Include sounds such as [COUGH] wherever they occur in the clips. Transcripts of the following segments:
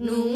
No.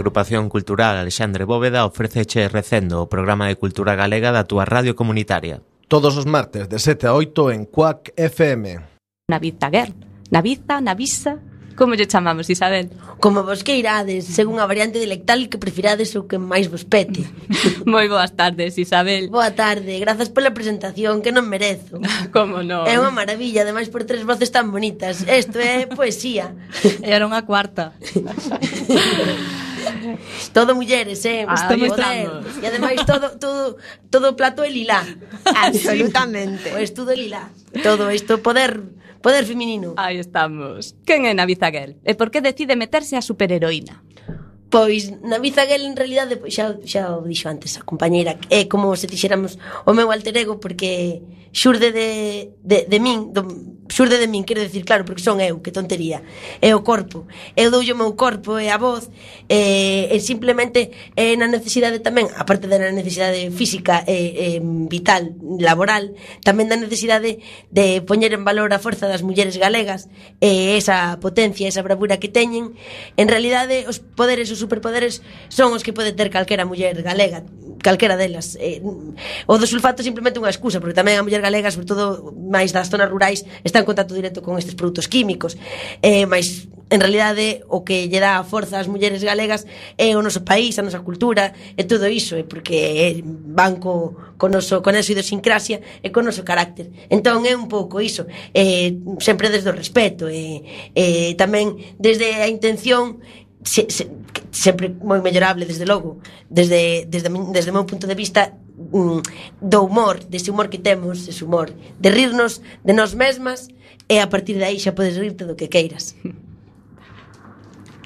Agrupación Cultural Alexandre Bóveda ofreceche recendo o programa de cultura galega da túa radio comunitaria. Todos os martes de 7 a 8 en Cuac FM. Naviz Taguer, Naviza, Navisa, Como lle chamamos, Isabel? Como vos queirades, según a variante dialectal que prefirades ou que máis vos pete. [LAUGHS] Moi boas tardes, Isabel. Boa tarde, grazas pola presentación que non merezo. [LAUGHS] Como non? É unha maravilla, ademais por tres voces tan bonitas. Isto é poesía. [LAUGHS] Era unha cuarta. [LAUGHS] todo mulleres, eh? Ah, Estamos E ademais todo, todo, todo o plato é lilá. Absolutamente. O todo é lilá. Todo isto, poder poder feminino. Aí estamos. Quen é Navizaguel? E por que decide meterse a superheroína? Pois Naviza Gel en realidade pois, xa, xa o dixo antes a compañeira é como se dixéramos o meu alter ego porque xurde de, de, de min do, xurde de min, quero decir, claro, porque son eu, que tontería. É o corpo. Eu doulle o meu corpo e a voz e, e simplemente é na necesidade tamén, aparte da necesidade física e, e vital, laboral, tamén da necesidade de poñer en valor a forza das mulleres galegas e esa potencia, esa bravura que teñen. En realidade, os poderes, os superpoderes son os que pode ter calquera muller galega calquera delas. Eh, o do sulfato simplemente unha excusa, porque tamén a muller galega, sobre todo máis das zonas rurais, está en contacto directo con estes produtos químicos. Eh, máis, en realidade, o que lle dá a forza ás mulleres galegas é o noso país, a nosa cultura, e todo iso, é porque eh, van co, con, noso, con esa idiosincrasia e con noso carácter. Entón, é un pouco iso, eh, sempre desde o respeto, e eh, tamén desde a intención se, se, sempre moi mellorable desde logo desde, desde, desde o meu punto de vista mm, do humor dese humor que temos, ese humor de rirnos de nós mesmas e a partir de aí xa podes rirte do que queiras [LAUGHS]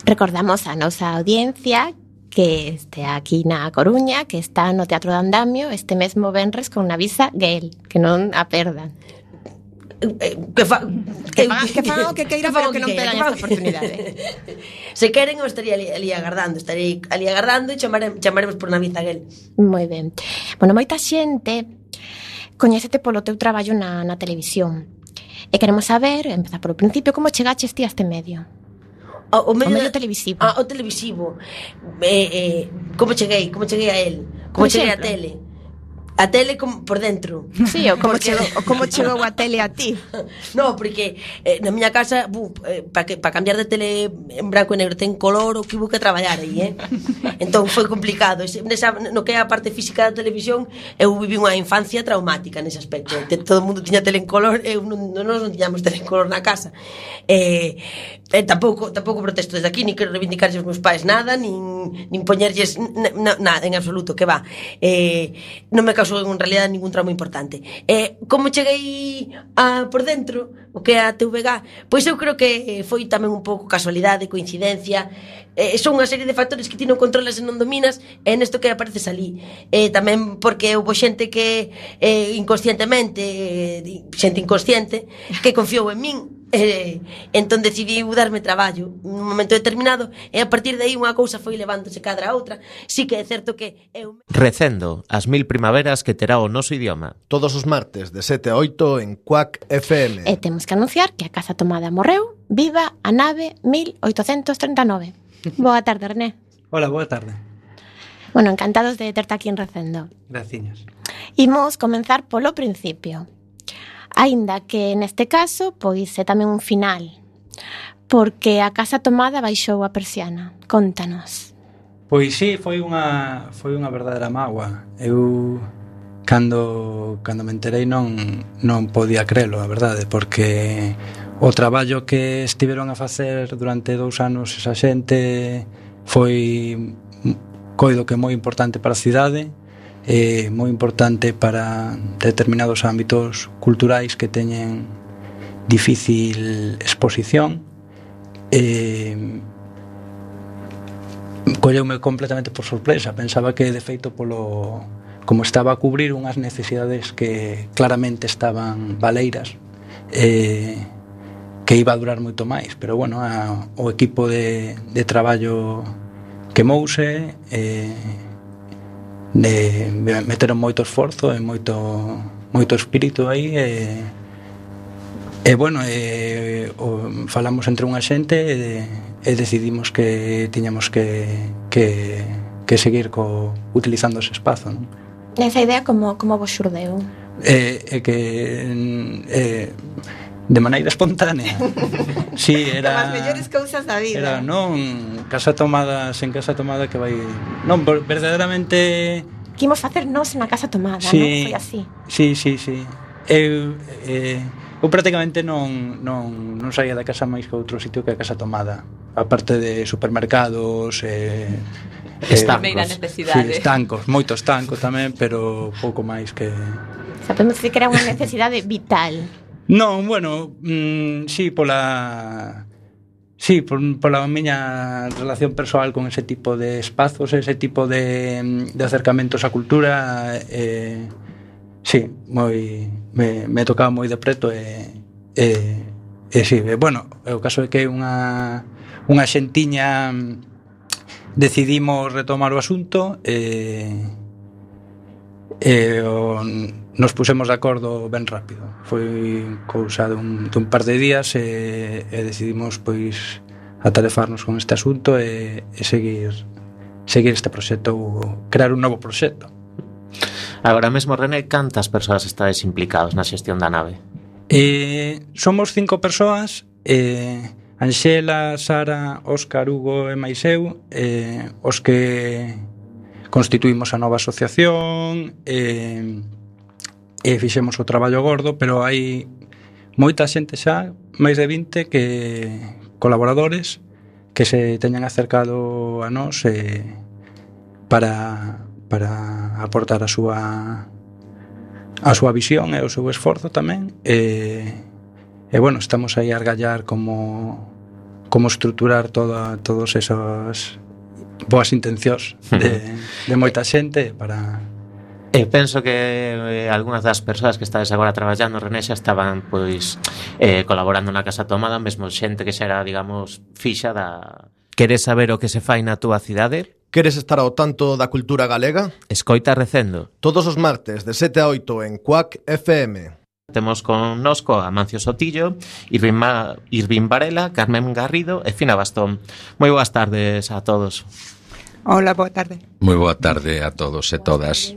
Recordamos a nosa audiencia que este aquí na Coruña, que está no Teatro de Andamio este mesmo venres con unha visa Gael, que non a perdan que, fa, que, fa, que fan o [LAUGHS] que queira, que pero que, que non pegan esta oportunidade. [LAUGHS] Se queren, eu estaría ali, ali agardando, estarei ali agardando e chamare, chamaremos por Naviz Aguel. Moi ben. Bueno, moita xente coñécete polo teu traballo na, na televisión. E queremos saber, empezar polo principio, como chegaches ti a este medio? O, o medio, o medio da, televisivo. A, o televisivo. Eh, eh, como cheguei, como cheguei a él, como cheguei a tele. A tele como por dentro. Sí, o como, porque... chegou, o como chegou a tele a ti. [LAUGHS] No, porque eh, na miña casa, bu, eh, para que para cambiar de tele en branco e negro ten color, o que hubo que traballar aí, eh? Entón foi complicado. Nesa, no que é a parte física da televisión, eu vivi unha infancia traumática nese aspecto. Todo o mundo tiña tele en color, eu non, nós non tiñamos tele en color na casa. Eh, eh, tampouco, tampouco protesto desde aquí, ni quero reivindicarlle aos meus pais nada, nin, nin poñerlles nada na, en absoluto, que va. Eh, non me caso en realidad ningún tramo importante. Eh, como cheguei a, por dentro, o que é a TVG, pois eu creo que foi tamén un pouco casualidade, coincidencia, Eh, son unha serie de factores que ti non controlas e non dominas, e nesto que apareces ali. Eh, tamén porque houve xente que eh, inconscientemente, xente inconsciente, que confiou en min, [LAUGHS] Eh, entón decidiu darme traballo nun momento determinado e a partir de aí unha cousa foi levándose cadra a outra. Si que é certo que eu... Recendo, as mil primaveras que terá o noso idioma. Todos os martes de 7 a 8 en Cuac FM. E temos que anunciar que a casa tomada morreu, viva a nave 1839. [LAUGHS] boa tarde, René. Hola, boa tarde. Bueno, encantados de terte aquí en Recendo. Graciñas. Imos comenzar polo principio. Aínda que neste caso, pois é tamén un final, porque a casa tomada baixou a persiana. Contanos. Pois sí, foi unha foi unha verdadeira mágoa. Eu cando cando me enterei non non podía crelo, a verdade, porque o traballo que estiveron a facer durante dous anos esa xente foi coido que moi importante para a cidade é moi importante para determinados ámbitos culturais que teñen difícil exposición. E colleume completamente por sorpresa. Pensaba que de feito polo como estaba a cubrir unhas necesidades que claramente estaban valeiras eh, que iba a durar moito máis. Pero bueno, a, o equipo de, de traballo quemouse eh, de, de meteron moito esforzo e moito moito espírito aí e, e bueno e, o, falamos entre unha xente e, e decidimos que tiñamos que, que, que seguir co, utilizando ese espazo non? Esa idea como, como vos xurdeu? E, e que mm, E, de maneira espontánea. [LAUGHS] Sí, era as mellores cousas da vida. Era non casa tomada, sen casa tomada que vai non verdadeiramente Quimos facer nós na casa tomada, sí, non? Foi así. Sí, sí, sí. Eu eh, eu prácticamente non, non, non saía da casa máis que outro sitio que a casa tomada. A parte de supermercados, eh, eh estancos, sí, estancos, moito estanco tamén, pero pouco máis que... Sabemos que era unha necesidade vital. Non, bueno, mm, sí, pola... Sí, por, pola miña relación persoal con ese tipo de espazos, ese tipo de, de acercamentos á cultura, eh, sí, moi, me, me tocaba moi de preto e, e, e sí, e, bueno, o caso é que unha, unha xentiña mm, decidimos retomar o asunto e, e o, nos pusemos de acordo ben rápido. Foi cousa dun, dun par de días e, e decidimos pois atalefarnos con este asunto e, e seguir seguir este proxecto ou crear un novo proxecto. Agora mesmo, René, cantas persoas estáis implicados na xestión da nave? Eh, somos cinco persoas, eh, Anxela, Sara, Óscar, Hugo e máis eu, eh, os que constituímos a nova asociación, eh, e fixemos o traballo gordo, pero hai moita xente xa, máis de 20 que colaboradores que se teñan acercado a nós eh, para para aportar a súa a súa visión e o seu esforzo tamén e, e bueno, estamos aí a argallar como como estruturar toda, todos esos boas intencións de, de moita xente para E penso que eh, algunhas das persoas que estades agora traballando, René, xa estaban pois eh, colaborando na Casa Tomada, mesmo xente que xa era, digamos, fixa da... Queres saber o que se fai na túa cidade? Queres estar ao tanto da cultura galega? Escoita recendo. Todos os martes de 7 a 8 en Cuac FM. Temos connosco a Mancio Sotillo, Irvin, Ma... Irvin Varela, Carmen Garrido e Fina Bastón. Moi boas tardes a todos. Ola, boa tarde. Moi boa tarde a todos e todas.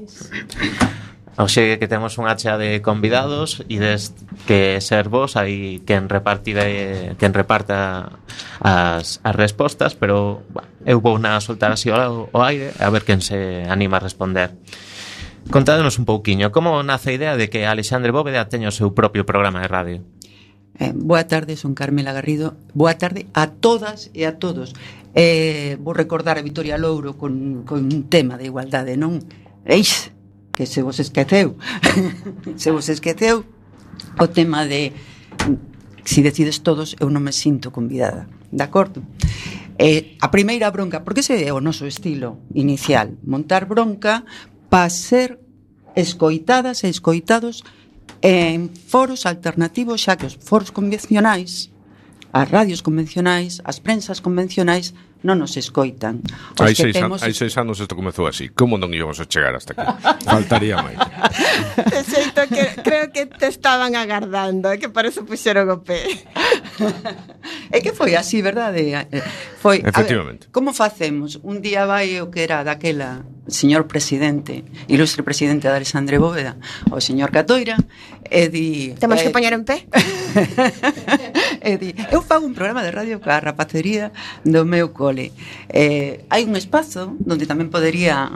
Oxe que temos unha chea de convidados e des que ser vos hai quen repartide quen reparta as, as respostas, pero bueno, eu vou na soltar así ao, ao aire a ver quen se anima a responder. Contádenos un pouquiño, como nace a idea de que Alexandre Bóveda teña o seu propio programa de radio? Eh, boa tarde, son Carmela Garrido. Boa tarde a todas e a todos. Eh, vou recordar a Vitoria Louro con, con un tema de igualdade, non? Eis, que se vos esqueceu. [LAUGHS] se vos esqueceu o tema de si decides todos, eu non me sinto convidada. De acordo? Eh, a primeira bronca, porque ese é o noso estilo inicial, montar bronca para ser escoitadas e escoitados en foros alternativos, xa que os foros convencionais, as radios convencionais, as prensas convencionais non nos escoitan. Os hai, que seis, temos... hai seis anos isto comezou así. Como non íbamos a chegar hasta aquí? [LAUGHS] Faltaría máis. [LAUGHS] De xeito que creo que te estaban agardando, é que para eso puxeron o pé. [LAUGHS] é que foi así, verdade? Eh, eh, foi, Efectivamente. A ver, como facemos? Un día vai o que era daquela señor presidente, ilustre presidente de Alexandre Bóveda, ao señor Catoira, e di... Temos eh, que poñer en pé? [LAUGHS] e di, eu fago un programa de radio coa rapacería do meu cole. Eh, hai un espazo onde tamén podería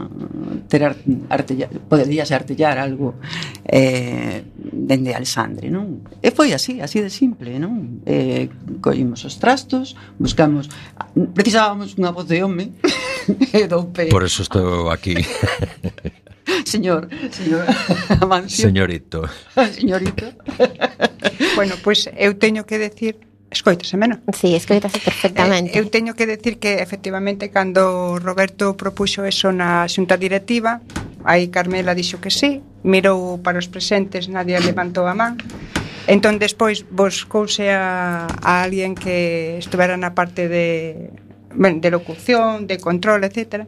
ter artellar, podería artellar algo eh, dende Alexandre, non? E foi así, así de simple, non? Eh, collimos os trastos, buscamos precisábamos unha voz de home [LAUGHS] [LAUGHS] e do pé. Por eso estou aquí. [LAUGHS] señor, señor [LAUGHS] Amancio. Señorito. Señorito. bueno, pois pues, eu teño que decir Escoitase menos? Sí, escoitase perfectamente. Eh, eu teño que decir que efectivamente cando Roberto propuxo eso na xunta directiva, aí Carmela dixo que sí, mirou para os presentes, nadie levantou a man. Entón despois buscouse a, a alguén que estuvera na parte de ben, de locución, de control, etc.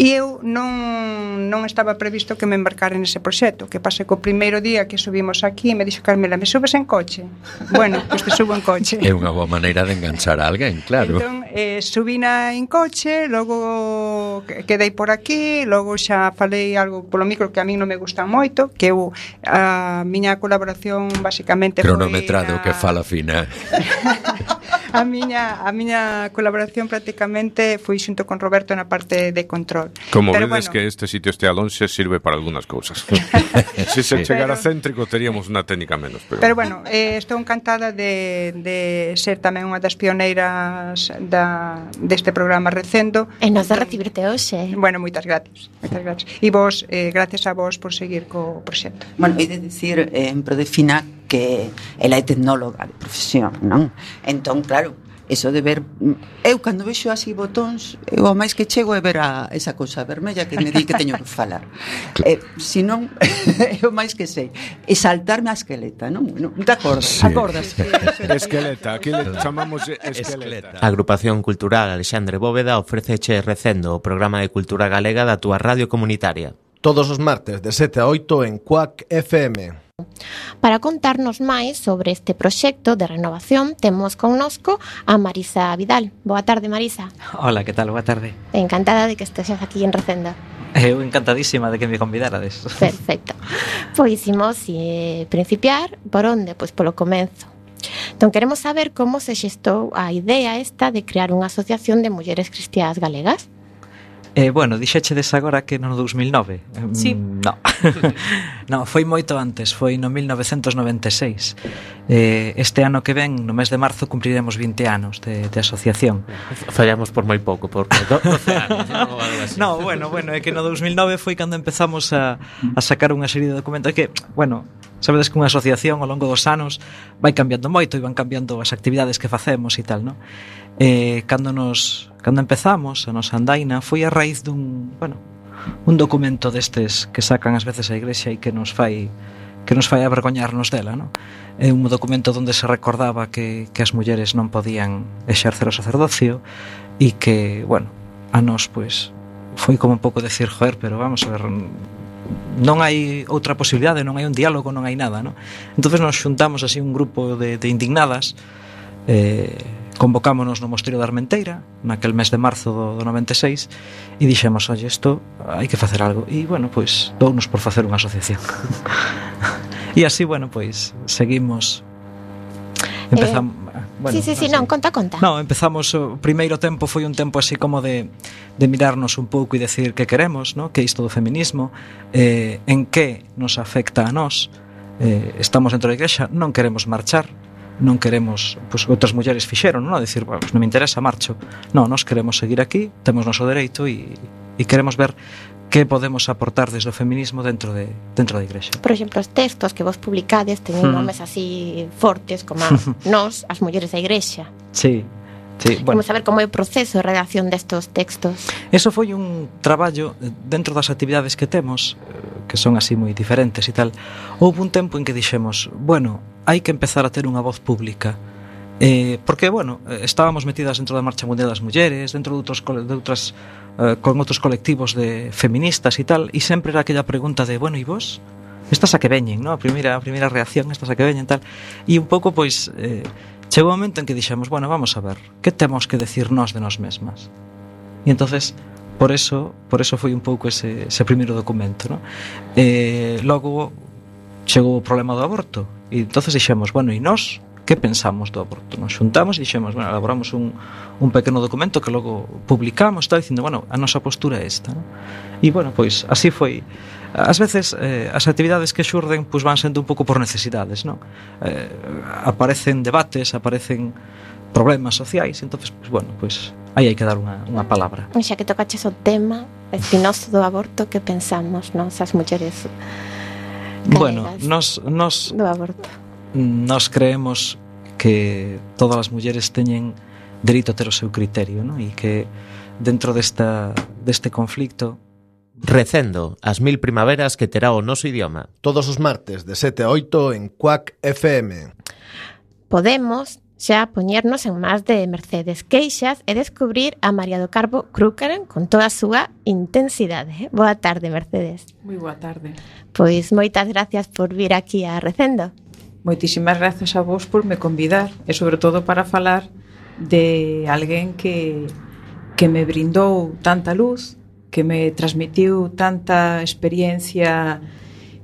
E eu non, non estaba previsto que me embarcara nese proxecto, que pase co primeiro día que subimos aquí e me dixo Carmela, me subes en coche? Bueno, pois pues te subo en coche. É unha boa maneira de enganchar a alguén, claro. Entón, eh, subina en coche, logo quedei por aquí, logo xa falei algo polo micro que a mí non me gusta moito, que eu a miña colaboración basicamente cronometrado foi a... que fala fina. [LAUGHS] a miña a miña colaboración prácticamente prácticamente fui xunto con Roberto na parte de control. Como Pero vedes bueno, que este sitio este alonxe sirve para algunhas cousas. [LAUGHS] se se chegara pero, céntrico teríamos unha técnica menos. Pero, pero bueno, eh, estou encantada de, de ser tamén unha das pioneiras da, deste programa Recendo. E nos da recibirte hoxe. Bueno, moitas gracias. Moitas gracias. E vos, eh, gracias a vos por seguir co proxecto. Bueno, e de dicir, eh, en Prodefina, que ela é tecnóloga de profesión, non? Entón, claro, eso de ver mm, eu cando vexo así botóns eu ao máis que chego é ver a esa cousa vermella que me di que teño que falar eh, si non [LAUGHS] eu máis que sei e saltarme a esqueleta non? non te acordas? Sí. acordas que... [LAUGHS] esqueleta, aquí le chamamos esqueleta a agrupación cultural Alexandre Bóveda ofrece che recendo o programa de cultura galega da túa radio comunitaria todos os martes de 7 a 8 en Cuac FM Para contarnos máis sobre este proxecto de renovación temos connosco a Marisa Vidal. Boa tarde, Marisa. Hola, que tal? Boa tarde. Encantada de que estexas aquí en Recenda. Eu encantadísima de que me convidarades. Perfecto. Pois imos eh, principiar por onde? Pois polo comenzo. Entón, queremos saber como se xestou a idea esta de crear unha asociación de mulleres cristiás galegas. Eh, bueno, dixéchedes agora que no 2009. Mm, sí. Mm, no. [LAUGHS] no, foi moito antes, foi no 1996. Eh, este ano que ven, no mes de marzo, cumpriremos 20 anos de, de asociación. Fallamos por moi pouco, por 12 anos. [LAUGHS] non, no, bueno, bueno, é que no 2009 foi cando empezamos a, a sacar unha serie de documentos que, bueno, sabedes que unha asociación ao longo dos anos vai cambiando moito e van cambiando as actividades que facemos e tal, non? Eh, cando nos Cando empezamos a nosa andaina foi a raíz dun, bueno, un documento destes que sacan ás veces a igrexa e que nos fai que nos fai avergoñarnos dela, non? É un documento onde se recordaba que, que as mulleres non podían exercer o sacerdocio e que, bueno, a nós, pois, foi como un pouco decir, joder, pero vamos a ver, non hai outra posibilidade, non hai un diálogo, non hai nada, non? Entón nos xuntamos así un grupo de, de indignadas eh, convocámonos no Mosteiro da Armenteira naquel mes de marzo do, do 96 e dixemos, oye, isto hai que facer algo e, bueno, pois, dounos por facer unha asociación. [LAUGHS] E así, bueno, pois, seguimos. Empezamos eh, eh, bueno, sí, sí, sí, non, conta, conta. Non, empezamos, o primeiro tempo foi un tempo así como de, de mirarnos un pouco e decir que queremos, no? que isto do feminismo eh, en que nos afecta a nós. Eh, estamos dentro da igrexa, non queremos marchar non queremos, pois outras mulleres fixeron, non? A Decir, bueno, pois non me interesa, marcho. Non, nós queremos seguir aquí, temos noso dereito e, e queremos ver que podemos aportar desde o feminismo dentro de dentro da igrexa. Por exemplo, os textos que vos publicades teñen mm. nomes así fortes como [LAUGHS] nós, as mulleres da igrexa. Sí. Sí, bueno. Vamos a ver como é o proceso de redacción destos textos. Eso foi un traballo dentro das actividades que temos, eh, que son así moi diferentes e tal. Houve un tempo en que dixemos, bueno, hai que empezar a ter unha voz pública. Eh, porque, bueno, estábamos metidas dentro da Marcha Mundial das Mulleres, dentro de outros, de outras, eh, con outros colectivos de feministas e tal, e sempre era aquella pregunta de, bueno, e vos? Estas a que veñen, no? A primeira, a primeira reacción, estas a que veñen, tal. E un pouco, pois, eh, chegou un momento en que dixemos, bueno, vamos a ver, que temos que decir nós de nós mesmas? E entonces por eso, por eso foi un pouco ese, ese primeiro documento, no? Eh, logo chegou o problema do aborto E entonces dixemos, bueno, e nós que pensamos do aborto? Nos xuntamos e dixemos, bueno, elaboramos un, un pequeno documento que logo publicamos, está dicindo, bueno, a nosa postura é esta. ¿no? E, bueno, pois, así foi. Ás veces, eh, as actividades que xurden pois van sendo un pouco por necesidades, non? Eh, aparecen debates, aparecen problemas sociais, entonces, pois, bueno, pois, aí hai que dar unha, unha palabra. E xa que tocaches o tema espinoso do aborto, que pensamos, non? As mulleres Bueno, nos, nos, do aborto. Nos creemos que todas as mulleres teñen dereito a ter o seu criterio, non? E que dentro desta, deste conflicto Recendo, as mil primaveras que terá o noso idioma. Todos os martes de 7 a 8 en Cuac FM. Podemos xa poñernos en más de Mercedes Queixas e descubrir a María do Carbo Krúcaran con toda a súa intensidade. Boa tarde, Mercedes. Moi boa tarde. Pois moitas gracias por vir aquí a Recendo. Moitísimas grazas a vos por me convidar e sobre todo para falar de alguén que, que me brindou tanta luz, que me transmitiu tanta experiencia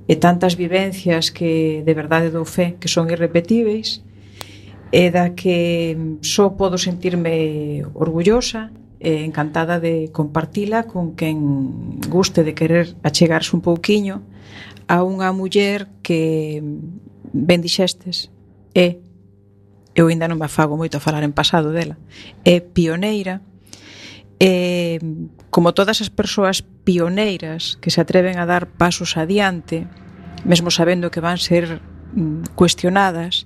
e tantas vivencias que de verdade dou fe que son irrepetíveis e da que mm, só podo sentirme orgullosa e encantada de compartila con quen guste de querer achegarse un pouquiño a unha muller que mm, ben dixestes é eu ainda non me afago moito a falar en pasado dela é pioneira. E mm, como todas as persoas pioneiras que se atreven a dar pasos adiante mesmo sabendo que van ser cuestionadas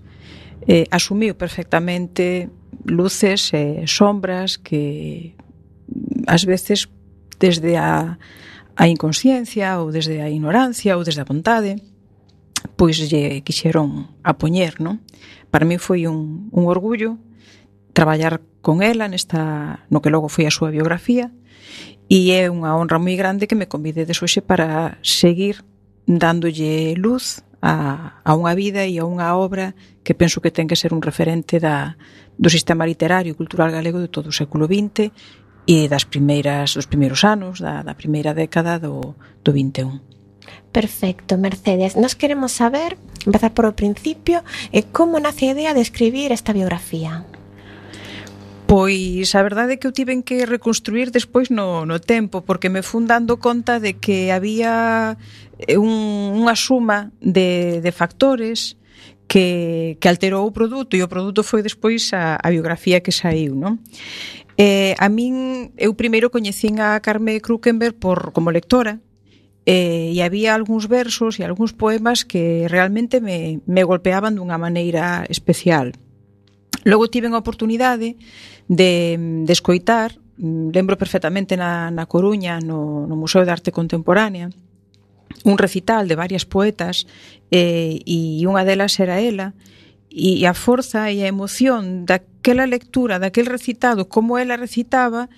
eh, asumiu perfectamente luces e sombras que mm, ás veces desde a, a inconsciencia ou desde a ignorancia ou desde a vontade pois lle quixeron apoñer, non? Para mí foi un, un orgullo traballar con ela nesta no que logo foi a súa biografía e é unha honra moi grande que me convidedes hoxe para seguir dándolle luz a, a unha vida e a unha obra que penso que ten que ser un referente da, do sistema literario e cultural galego de todo o século XX e das primeiras dos primeiros anos da, da primeira década do, do 21. Perfecto, Mercedes. Nos queremos saber, empezar por o principio, eh, como nace a idea de escribir esta biografía. Pois a verdade é que eu tiven que reconstruir despois no, no tempo, porque me fun dando conta de que había eh, un, unha suma de, de factores que, que alterou o produto e o produto foi despois a, a biografía que saiu, non? Eh, a min, eu primeiro coñecín a Carme Krukenberg por, como lectora, eh, e había algúns versos e algúns poemas que realmente me, me golpeaban dunha maneira especial. Logo tiven a oportunidade de, de escoitar, lembro perfectamente na, na Coruña, no, no Museo de Arte Contemporánea, un recital de varias poetas eh, e unha delas era ela, e a forza e a emoción daquela lectura, daquel recitado, como ela recitaba,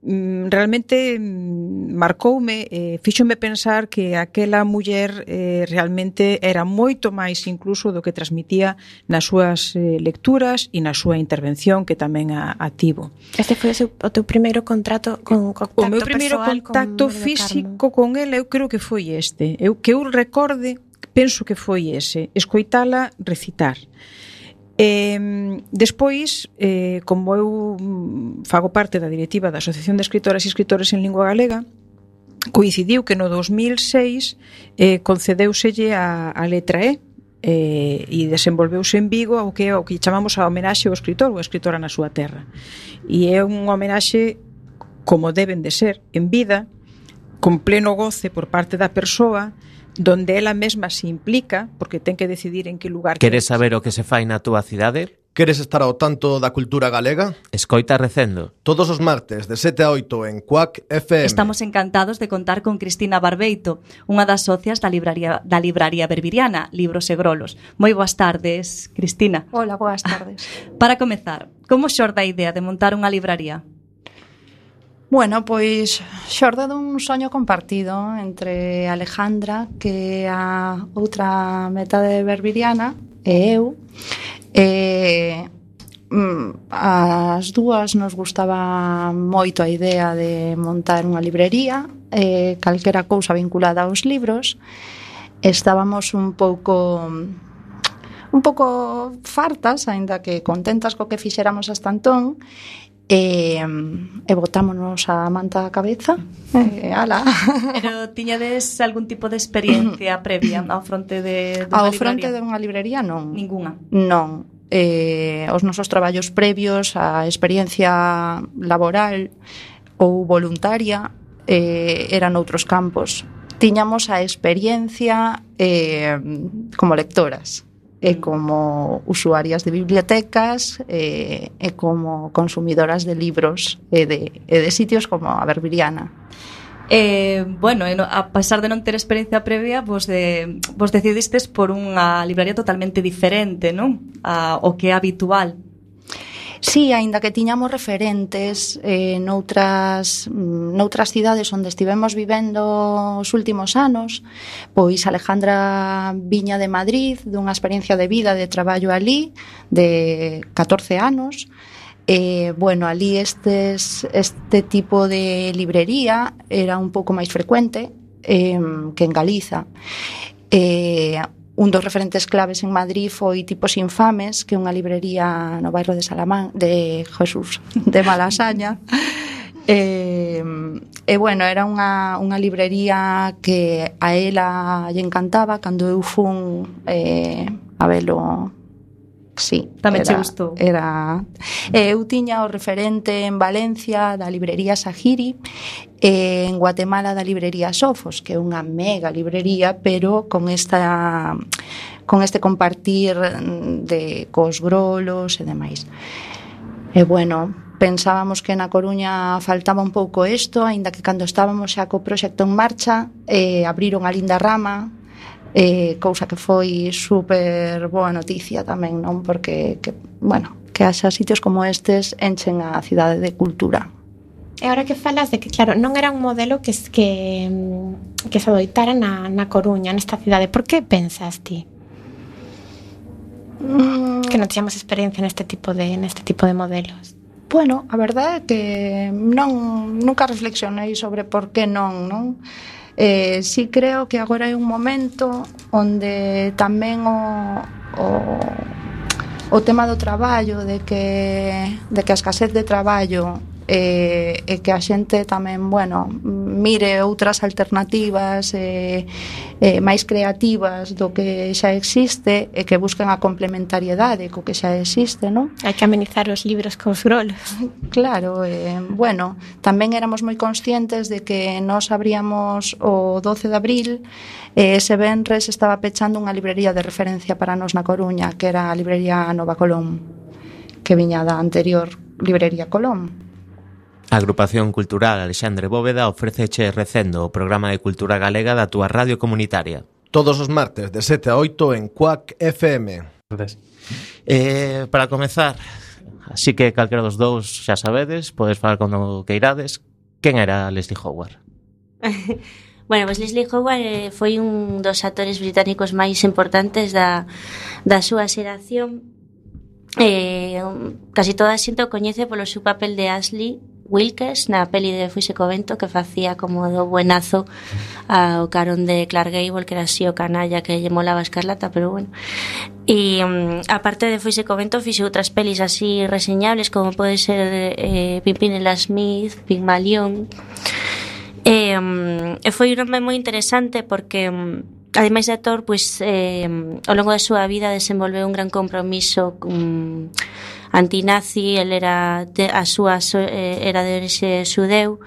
Mm, realmente mm, marcoume e fíxome pensar que aquela muller eh, realmente era moito máis incluso do que transmitía nas súas eh, lecturas e na súa intervención que tamén a, a tivo. Este foi o, seu, o teu primeiro contrato con contacto O meu primeiro contacto con físico con ela eu creo que foi este. Eu que eu recorde penso que foi ese, escoitala recitar. Eh, despois, eh, como eu mm, fago parte da directiva da Asociación de Escritoras e Escritores en Lingua Galega, coincidiu que no 2006 eh, concedeuselle a, a letra E, eh, e desenvolveuse en Vigo o que, o que chamamos a homenaxe ao escritor ou a escritora na súa terra. E é un homenaxe como deben de ser en vida, con pleno goce por parte da persoa, donde ela mesma se implica, porque ten que decidir en que lugar... Queres saber o que se fai na túa cidade? Queres estar ao tanto da cultura galega? Escoita Recendo. Todos os martes de 7 a 8 en Cuac FM. Estamos encantados de contar con Cristina Barbeito, unha das socias da libraría da libraría Berbiriana, Libros e Grolos. Moi boas tardes, Cristina. Hola, boas tardes. Para comezar, como xorda a idea de montar unha libraría? Bueno, pois xorde dun soño compartido entre Alejandra, que é a outra metade berbiriana, e eu. E mm, as dúas nos gustaba moito a idea de montar unha librería e calquera cousa vinculada aos libros estábamos un pouco un pouco fartas, aínda que contentas co que fixéramos hasta entón, e, e botámonos a manta a cabeza e ala. [LAUGHS] Pero tiñades algún tipo de experiencia [COUGHS] previa ao fronte de, de Ao fronte librería? de unha librería non. Ninguna. Non. Eh, os nosos traballos previos, a experiencia laboral ou voluntaria eh, eran outros campos. Tiñamos a experiencia eh, como lectoras e como usuarias de bibliotecas e, e como consumidoras de libros e de, e de sitios como a Berbiriana. Eh, bueno, eh, a pesar de non ter experiencia previa, vos, de, vos decidistes por unha libraría totalmente diferente, non? A, o que é habitual Sí, aínda que tiñamos referentes eh, noutras, mm, noutras cidades onde estivemos vivendo os últimos anos, pois Alejandra viña de Madrid dunha experiencia de vida de traballo ali de 14 anos, Eh, bueno, ali estes, este tipo de librería era un pouco máis frecuente eh, que en Galiza. Eh, un dos referentes claves en Madrid foi Tipos Infames, que é unha librería no bairro de Salamán, de Jesús, de Malasaña. [LAUGHS] E, eh, e bueno, era unha, unha librería que a ela lle encantaba cando eu fun eh, a velo Sí. Tamén era, che gustou. Era... Eh, eu tiña o referente en Valencia da librería Sahiri e eh, en Guatemala da librería Sofos, que é unha mega librería, pero con esta con este compartir de cos grolos e demais. E bueno, pensábamos que na Coruña faltaba un pouco isto, aínda que cando estábamos xa co proxecto en marcha, eh, abriron a linda rama eh, cousa que foi super boa noticia tamén, non? Porque, que, bueno, que haxa sitios como estes enchen a cidade de cultura. E ahora que falas de que, claro, non era un modelo que que, mm, que se adoitara na, na Coruña, nesta cidade, por que pensas ti? Mm. Que non tiñamos experiencia neste tipo de neste tipo de modelos. Bueno, a verdade é que non nunca reflexionei sobre por que non, non? Eh, sí creo que agora é un momento onde tamén o, o o tema do traballo, de que, de que a escasez de traballo eh, e que a xente tamén, bueno, mire outras alternativas eh, eh, máis creativas do que xa existe e que busquen a complementariedade co que xa existe, non? Hai que amenizar os libros cos grolos. Claro, eh, bueno, tamén éramos moi conscientes de que nós abríamos o 12 de abril e ese venres estaba pechando unha librería de referencia para nos na Coruña, que era a librería Nova Colón que viña da anterior librería Colón. A Agrupación Cultural Alexandre Bóveda ofreceche Recendo, o programa de cultura galega da túa radio comunitaria. Todos os martes de 7 a 8 en Cuac FM. Eh, para comezar, así que calquera dos dous xa sabedes, podes falar cando queirades. Quen era Leslie Howard? [LAUGHS] Bueno, pois pues Leslie Howard eh, foi un dos actores británicos máis importantes da, da súa xeración. Eh, casi toda a xente o coñece polo seu papel de Ashley Wilkes na peli de Fuxe Covento que facía como do buenazo ao carón de Clark Gable que era así o canalla que lle molaba Escarlata pero bueno. E um, aparte de Fuxe Covento fixe outras pelis así reseñables como pode ser eh, Pimpinela Smith Pigmalión e, um, e foi un nome moi interesante porque um, ademais de actor, pois, eh, ao longo da súa vida desenvolveu un gran compromiso um, antinazi, el era de, a súa eh, era de orixe xudeu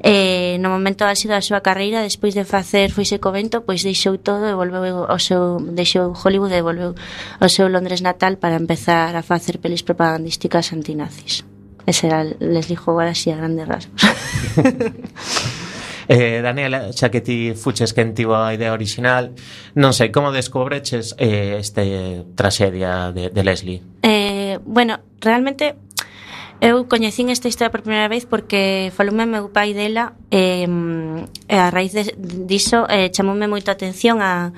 Eh, no momento álxido da súa carreira despois de facer Foise Covento pois deixou todo e volveu ao seu deixou Hollywood e volveu ao seu Londres natal para empezar a facer pelis propagandísticas antinazis. Ese era Leslie Howard así a grandes rasgos. [LAUGHS] Eh, Daniela, xa que ti fuches que entivo a idea original, non sei, como descobreches eh, este traxedia de, de Leslie? Eh, bueno, realmente Eu coñecín esta historia por primeira vez porque faloume meu pai dela e, e a raíz de, diso eh, chamoume moito a atención a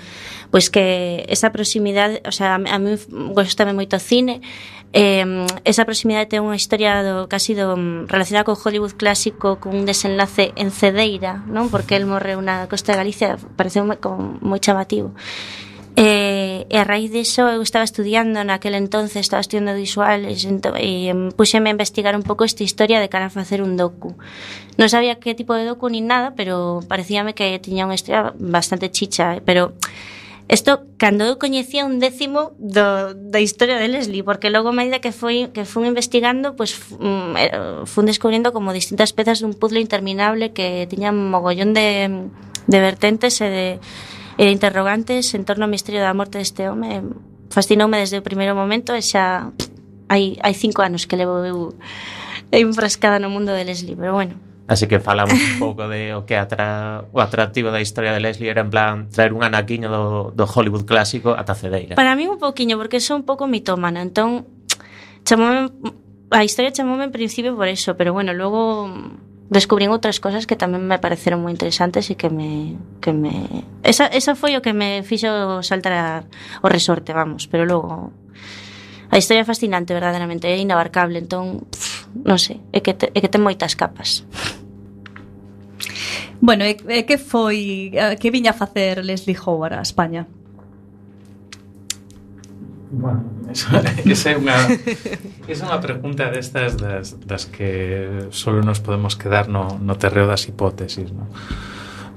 pois que esa proximidade, o sea, a mí gostame moito o cine eh, esa proximidade ten unha historia do, casi do, mm, relacionada co Hollywood clásico con un desenlace en Cedeira non? Porque el morreu na costa de Galicia pareceu como moi chamativo. E, e a raíz diso eu estaba estudiando naquel entonces, estaba estudiando visual e, e puxeme a investigar un pouco esta historia de cara a facer un docu. Non sabía que tipo de docu ni nada, pero parecíame que tiña unha historia bastante chicha, eh, pero Isto cando eu coñecía un décimo do, da historia de Leslie, porque logo a medida que foi que fun investigando, pois pues, mm, fun descubrindo como distintas pezas dun puzzle interminable que tiñan mogollón de, de vertentes e de e de interrogantes en torno ao misterio da morte deste home fascinoume desde o primeiro momento e xa hai, hai cinco anos que levo eu enfrascada no mundo de Leslie, pero bueno, Así que falamos un pouco de o que atra, o atractivo da historia de Leslie era en plan traer un anaquiño do, do Hollywood clásico ata Cedeira. Para mí un pouquiño, porque sou un pouco mitómana, entón chamome, a historia chamoume en principio por eso, pero bueno, logo descubrín outras cosas que tamén me pareceron moi interesantes e que me que me esa esa foi o que me fixo saltar a, o resorte, vamos, pero logo a historia é fascinante verdadeiramente, é inabarcable, entón, pff, non sei, é que te, é que ten moitas capas. Bueno, e, e que foi que viña a facer Leslie Howard a España? Bueno, esa, esa é unha esa é unha pregunta destas das, das que solo nos podemos quedar no, no terreo das hipótesis, ¿no?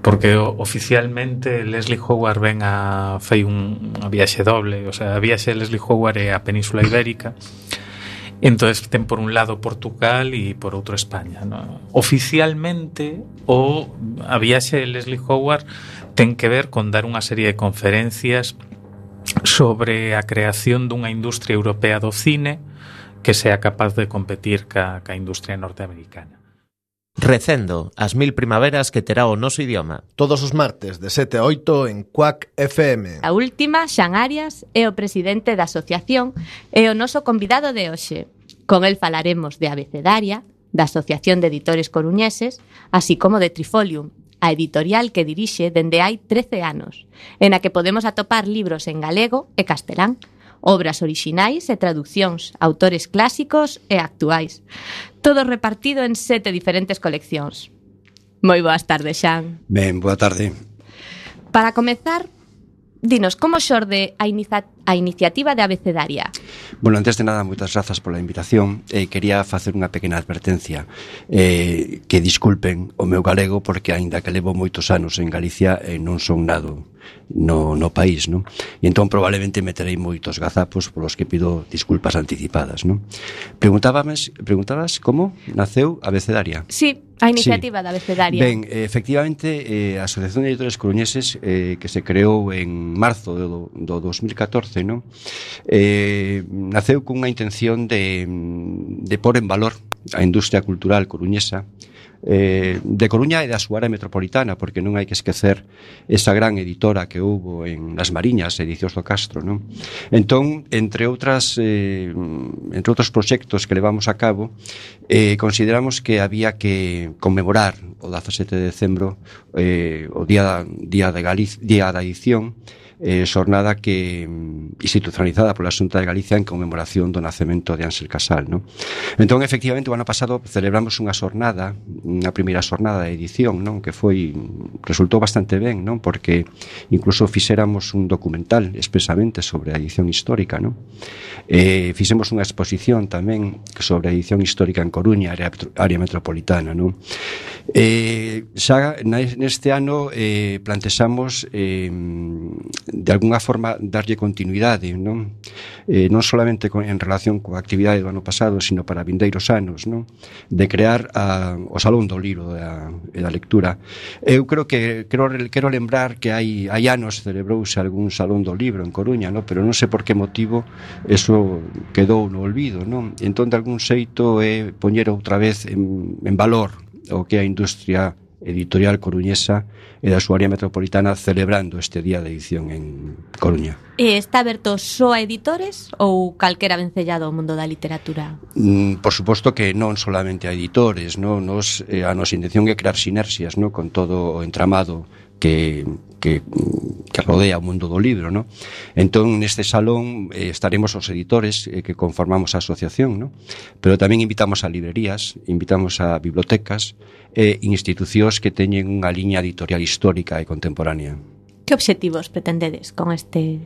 porque oficialmente Leslie Howard ven a fai un a viaxe doble, o sea, a viaxe de Leslie Howard é a Península Ibérica. Entonces ten por un lado Portugal e por outro España, ¿no? Oficialmente o a viaxe de Leslie Howard ten que ver con dar unha serie de conferencias sobre a creación dunha industria europea do cine que sea capaz de competir ca, ca industria norteamericana. Recendo, as mil primaveras que terá o noso idioma. Todos os martes de 7 a 8 en Cuac FM. A última, Xan Arias é o presidente da asociación e o noso convidado de hoxe. Con el falaremos de abecedaria, da Asociación de Editores Coruñeses, así como de Trifolium, a editorial que dirixe dende hai 13 anos, en a que podemos atopar libros en galego e castelán, obras orixinais e traduccións, autores clásicos e actuais. Todo repartido en sete diferentes coleccións. Moi boas tardes, Xan. Ben, boa tarde. Para comezar, dinos, como xorde a, inicia a iniciativa de Abecedaria? Bueno, antes de nada, moitas grazas pola invitación. Eh, quería facer unha pequena advertencia. Eh, que disculpen o meu galego, porque aínda que levo moitos anos en Galicia, eh, non son nado no, no país, non? E entón probablemente meterei moitos gazapos polos que pido disculpas anticipadas, non? Preguntábamos, preguntabas como naceu a Becedaria? Sí, a iniciativa sí. da Becedaria. Ben, efectivamente, eh, a Asociación de Editores Coruñeses eh, que se creou en marzo do, do 2014, non? Eh, naceu cunha intención de, de pôr en valor a industria cultural coruñesa eh, de Coruña e da súa área metropolitana, porque non hai que esquecer esa gran editora que houbo en Las Mariñas, Edicións do Castro, non? Entón, entre outras eh, entre outros proxectos que levamos a cabo, eh, consideramos que había que conmemorar o 17 de decembro eh, o día día de Galiz, día da edición eh, xornada que mm, institucionalizada pola Xunta de Galicia en conmemoración do nacemento de Ángel Casal, non? Entón, efectivamente, o ano pasado celebramos unha xornada, unha primeira xornada de edición, non? Que foi, mm, resultou bastante ben, non? Porque incluso fixéramos un documental expresamente sobre a edición histórica, non? Eh, fixemos unha exposición tamén sobre a edición histórica en Coruña, área, área metropolitana, non? Eh, xa neste ano eh, plantexamos eh, de algunha forma darlle continuidade, non? Eh, non solamente con, en relación coa actividade do ano pasado, sino para vindeiros anos, non? De crear a, o Salón do Libro da, da lectura. Eu creo que quero, quero lembrar que hai, hai anos celebrouse algún Salón do Libro en Coruña, non? Pero non sei por que motivo eso quedou no olvido, non? Entón, de algún xeito é poñer outra vez en, en valor o que a industria editorial coruñesa e da súa área metropolitana celebrando este día de edición en Coruña. E está aberto só a editores ou calquera vencellado ao mundo da literatura? Mm, por suposto que non solamente a editores, no? Nos, eh, a nosa intención é crear sinerxias no? con todo o entramado que que, que rodea o mundo do libro, no? Entón, neste salón eh, estaremos os editores eh, que conformamos a asociación, no? Pero tamén invitamos a librerías, invitamos a bibliotecas e eh, institucións que teñen unha liña editorial histórica e contemporánea. Que obxectivos pretendedes con este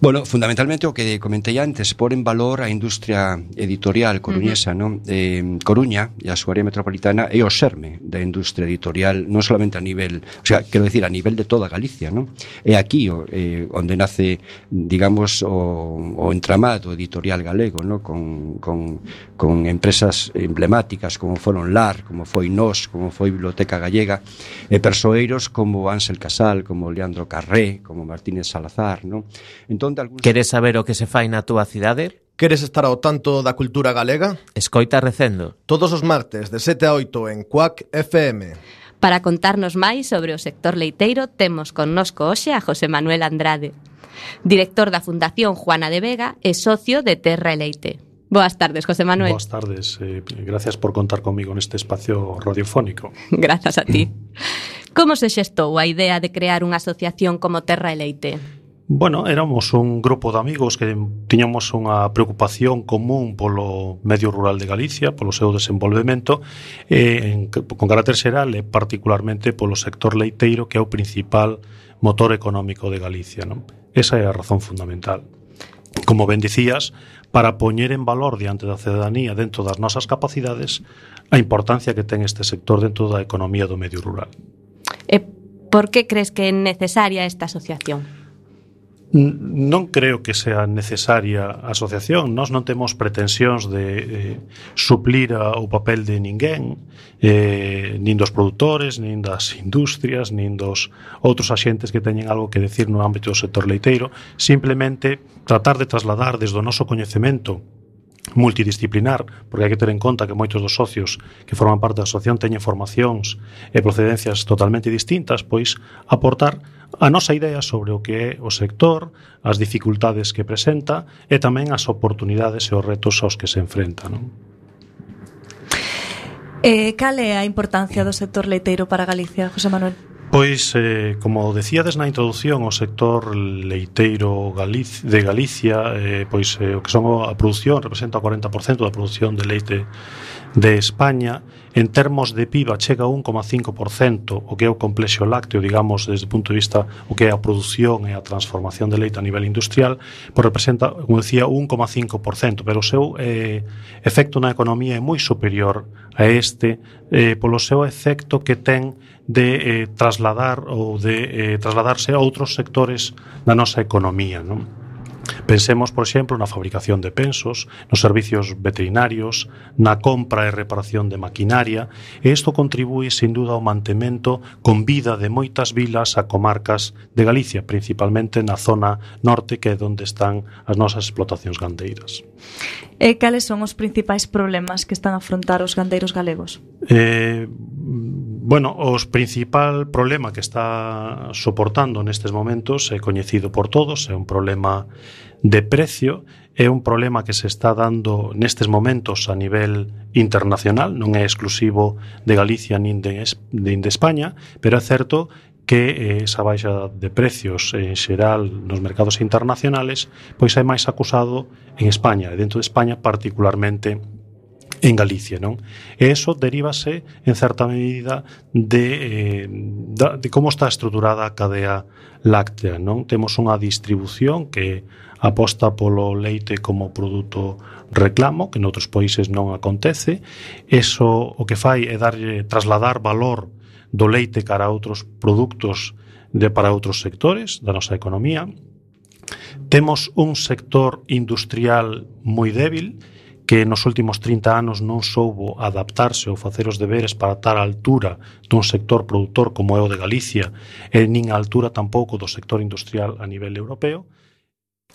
Bueno, fundamentalmente o que comentei antes, por en valor a industria editorial coruñesa, uh -huh. non? Eh, Coruña e a súa área metropolitana é o xerme da industria editorial, non solamente a nivel, o sea, quero decir, a nivel de toda Galicia, non? É aquí o, eh, onde nace, digamos, o, o entramado editorial galego, non? Con, con, con empresas emblemáticas como foron LAR, como foi NOS, como foi Biblioteca Gallega, e persoeiros como Ansel Casal, como Leandro Carré, como Martínez Salazar, non? Entón, entón de algún... Queres saber o que se fai na túa cidade? Queres estar ao tanto da cultura galega? Escoita Recendo. Todos os martes de 7 a 8 en Cuac FM. Para contarnos máis sobre o sector leiteiro, temos connosco hoxe a José Manuel Andrade, director da Fundación Juana de Vega e socio de Terra e Leite. Boas tardes, José Manuel. Boas tardes. Eh, gracias por contar comigo neste espacio radiofónico. [LAUGHS] Grazas a ti. Como se xestou a idea de crear unha asociación como Terra e Leite? Bueno, éramos un grupo de amigos que tiñamos unha preocupación común polo medio rural de Galicia, polo seu desenvolvemento, eh, en, con carácter xeral e particularmente polo sector leiteiro que é o principal motor económico de Galicia. Non? Esa é a razón fundamental. Como ben dicías, para poñer en valor diante da cidadanía dentro das nosas capacidades a importancia que ten este sector dentro da economía do medio rural. E por que crees que é necesaria esta asociación? Non creo que sea necesaria a asociación, nós non temos pretensións de eh, suplir a, o papel de ninguén, eh, nin dos produtores, nin das industrias, nin dos outros axentes que teñen algo que decir no ámbito do sector leiteiro, simplemente tratar de trasladar desde o noso coñecemento multidisciplinar, porque hai que ter en conta que moitos dos socios que forman parte da asociación teñen formacións e procedencias totalmente distintas, pois aportar a nosa idea sobre o que é o sector, as dificultades que presenta e tamén as oportunidades e os retos aos que se enfrenta. Non? Eh, cal é a importancia do sector leiteiro para Galicia, José Manuel? Pois, eh, como decíades na introducción, o sector leiteiro Galiz de Galicia, eh, pois eh, o que son a produción representa o 40% da produción de leite de España. En termos de PIB chega a 1,5%, o que é o complexo lácteo, digamos, desde o punto de vista o que é a produción e a transformación de leite a nivel industrial, pois representa, como decía, 1,5%, pero o seu eh, efecto na economía é moi superior a este eh, polo seu efecto que ten de eh, trasladar ou de eh, trasladarse a outros sectores da nosa economía, non? Pensemos, por exemplo, na fabricación de pensos, nos servicios veterinarios, na compra e reparación de maquinaria, e isto contribúe, sin duda, ao mantemento con vida de moitas vilas a comarcas de Galicia, principalmente na zona norte que é onde están as nosas explotacións gandeiras. E cales son os principais problemas que están a afrontar os gandeiros galegos? Eh, Bueno, os principal problema que está soportando nestes momentos é coñecido por todos, é un problema de precio, é un problema que se está dando nestes momentos a nivel internacional, non é exclusivo de Galicia nin de, nin de España, pero é certo que eh, esa baixa de precios en xeral nos mercados internacionales pois é máis acusado en España, e dentro de España particularmente en Galicia, non? E eso derívase en certa medida de, eh, da, de como está estruturada a cadea láctea, non? Temos unha distribución que aposta polo leite como produto reclamo, que noutros países non acontece. Eso o que fai é darlle trasladar valor do leite cara a outros produtos de para outros sectores da nosa economía. Temos un sector industrial moi débil, que nos últimos 30 anos non soubo adaptarse ou facer os deberes para estar a altura dun sector produtor como é o de Galicia e nin a altura tampouco do sector industrial a nivel europeo,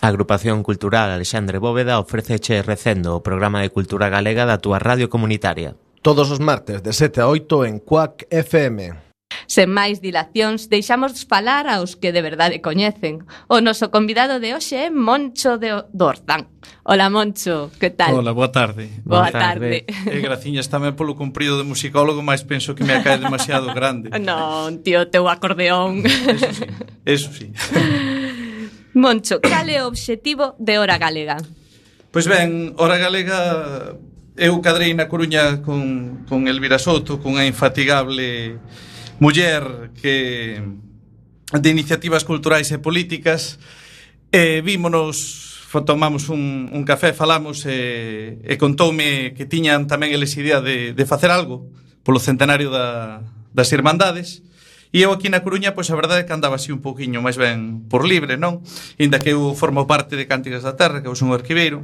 A Agrupación Cultural Alexandre Bóveda ofreceche recendo o programa de cultura galega da túa radio comunitaria. Todos os martes de 7 a 8 en Cuac FM. Sen máis dilacións, deixamos falar aos que de verdade coñecen. O noso convidado de hoxe é Moncho de Dorzán. Ola, Moncho, que tal? Ola, boa tarde. Boa, boa tarde. tarde. E graciñas tamén polo cumprido de musicólogo, mas penso que me acae demasiado grande. [LAUGHS] Non, tío, teu acordeón. Eso sí, eso sí. [LAUGHS] Moncho, cal é o obxectivo de Hora Galega? Pois ben, Hora Galega eu cadrei na Coruña con, con Elvira Soto, cunha infatigable muller que de iniciativas culturais e políticas e vímonos tomamos un, un café, falamos e, e contoume que tiñan tamén eles idea de, de facer algo polo centenario da, das Irmandades. E eu aquí na Coruña, pois a verdade é que andaba así un pouquiño máis ben por libre, non? Inda que eu formo parte de Cánticas da Terra, que eu son arquiveiro,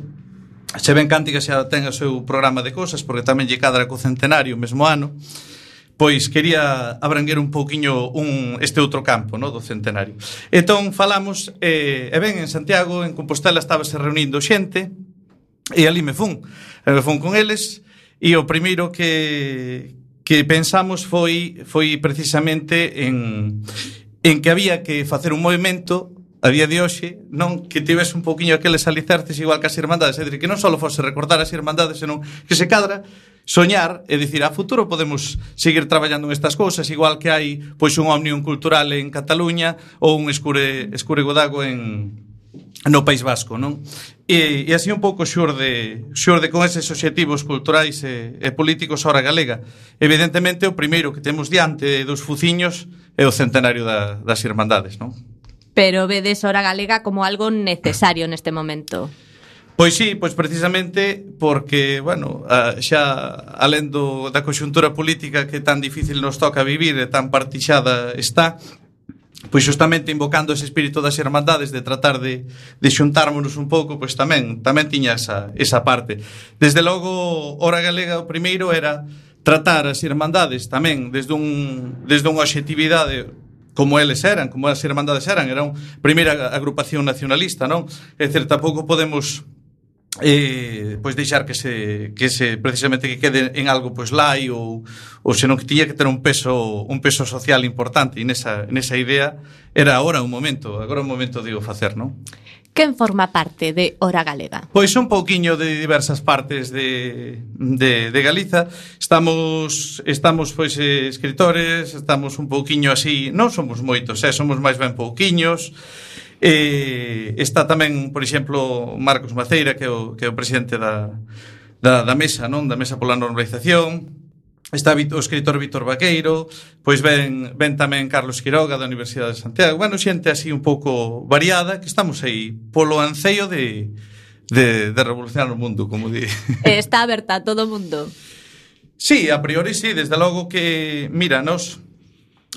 se ben Cánticas xa ten o seu programa de cosas, porque tamén lle cadra co centenario o mesmo ano, pois quería abranguer un pouquiño un, este outro campo no, do centenario. Entón falamos, eh, e ben, en Santiago, en Compostela estábase reunindo xente, e ali me fun. E me fun con eles, e o primeiro que, que pensamos foi, foi precisamente en, en que había que facer un movimento a día de hoxe, non que tivese un poquinho aqueles alicerces igual que as irmandades, é dicir, que non só fose recordar as irmandades, senón que se cadra soñar e dicir a futuro podemos seguir traballando nestas cousas igual que hai pois un Omnium cultural en Cataluña ou un escure, escure Godago en no País Vasco, non? E, e así un pouco xurde, xurde con eses obxectivos culturais e, e políticos hora galega. Evidentemente, o primeiro que temos diante dos fuciños é o centenario da, das Irmandades, non? Pero vedes hora galega como algo necesario neste momento. Pois sí, pois precisamente porque, bueno, xa alén do, da coxuntura política que tan difícil nos toca vivir e tan partixada está, pois justamente invocando ese espírito das irmandades de tratar de, de xuntármonos un pouco, pois tamén tamén tiña esa, esa parte. Desde logo, Hora Galega o primeiro era tratar as irmandades tamén desde un desde unha objetividade como eles eran, como as irmandades eran, era unha primeira agrupación nacionalista, non? É dizer, tampouco podemos eh, pois deixar que se, que se precisamente que quede en algo pois lai ou, ou senón que tiña que ter un peso un peso social importante e nesa, nesa idea era agora un momento agora un momento de o facer, non? Quen forma parte de Hora Galega? Pois un pouquiño de diversas partes de, de, de Galiza. Estamos estamos pois eh, escritores, estamos un pouquiño así, non somos moitos, eh, somos máis ben pouquiños. Eh, está tamén, por exemplo, Marcos Maceira, que é o, que é o presidente da, da, da mesa, non? Da mesa pola normalización. Está o escritor Víctor Vaqueiro, pois ven, ven tamén Carlos Quiroga da Universidade de Santiago. Bueno, xente así un pouco variada, que estamos aí polo anceio de, de, de revolucionar o mundo, como di. Eh, está aberta a todo o mundo. Sí, a priori sí, desde logo que, mira, nos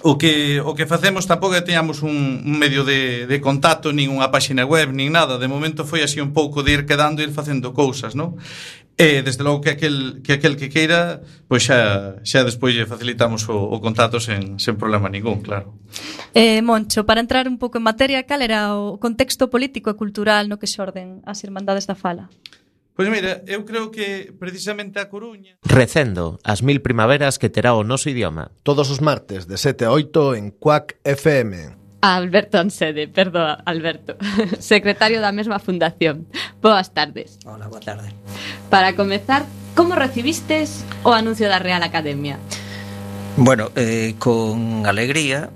o que o que facemos tampouco teñamos un, un medio de, de contacto nin unha páxina web nin nada de momento foi así un pouco de ir quedando e ir facendo cousas non? e desde logo que aquel que, aquel que queira pois xa, xa despois lle facilitamos o, o contacto sen, sen problema ningún claro eh, Moncho, para entrar un pouco en materia cal era o contexto político e cultural no que xorden as Irmandades da Fala? Pois mira, eu creo que precisamente a Coruña... Recendo as mil primaveras que terá o noso idioma. Todos os martes de 7 a 8 en Cuac FM. Alberto Ansede, perdoa, Alberto, [LAUGHS] secretario da mesma fundación. Boas tardes. Hola, boa tarde. Para comezar, como recibistes o anuncio da Real Academia? Bueno, eh, con alegría,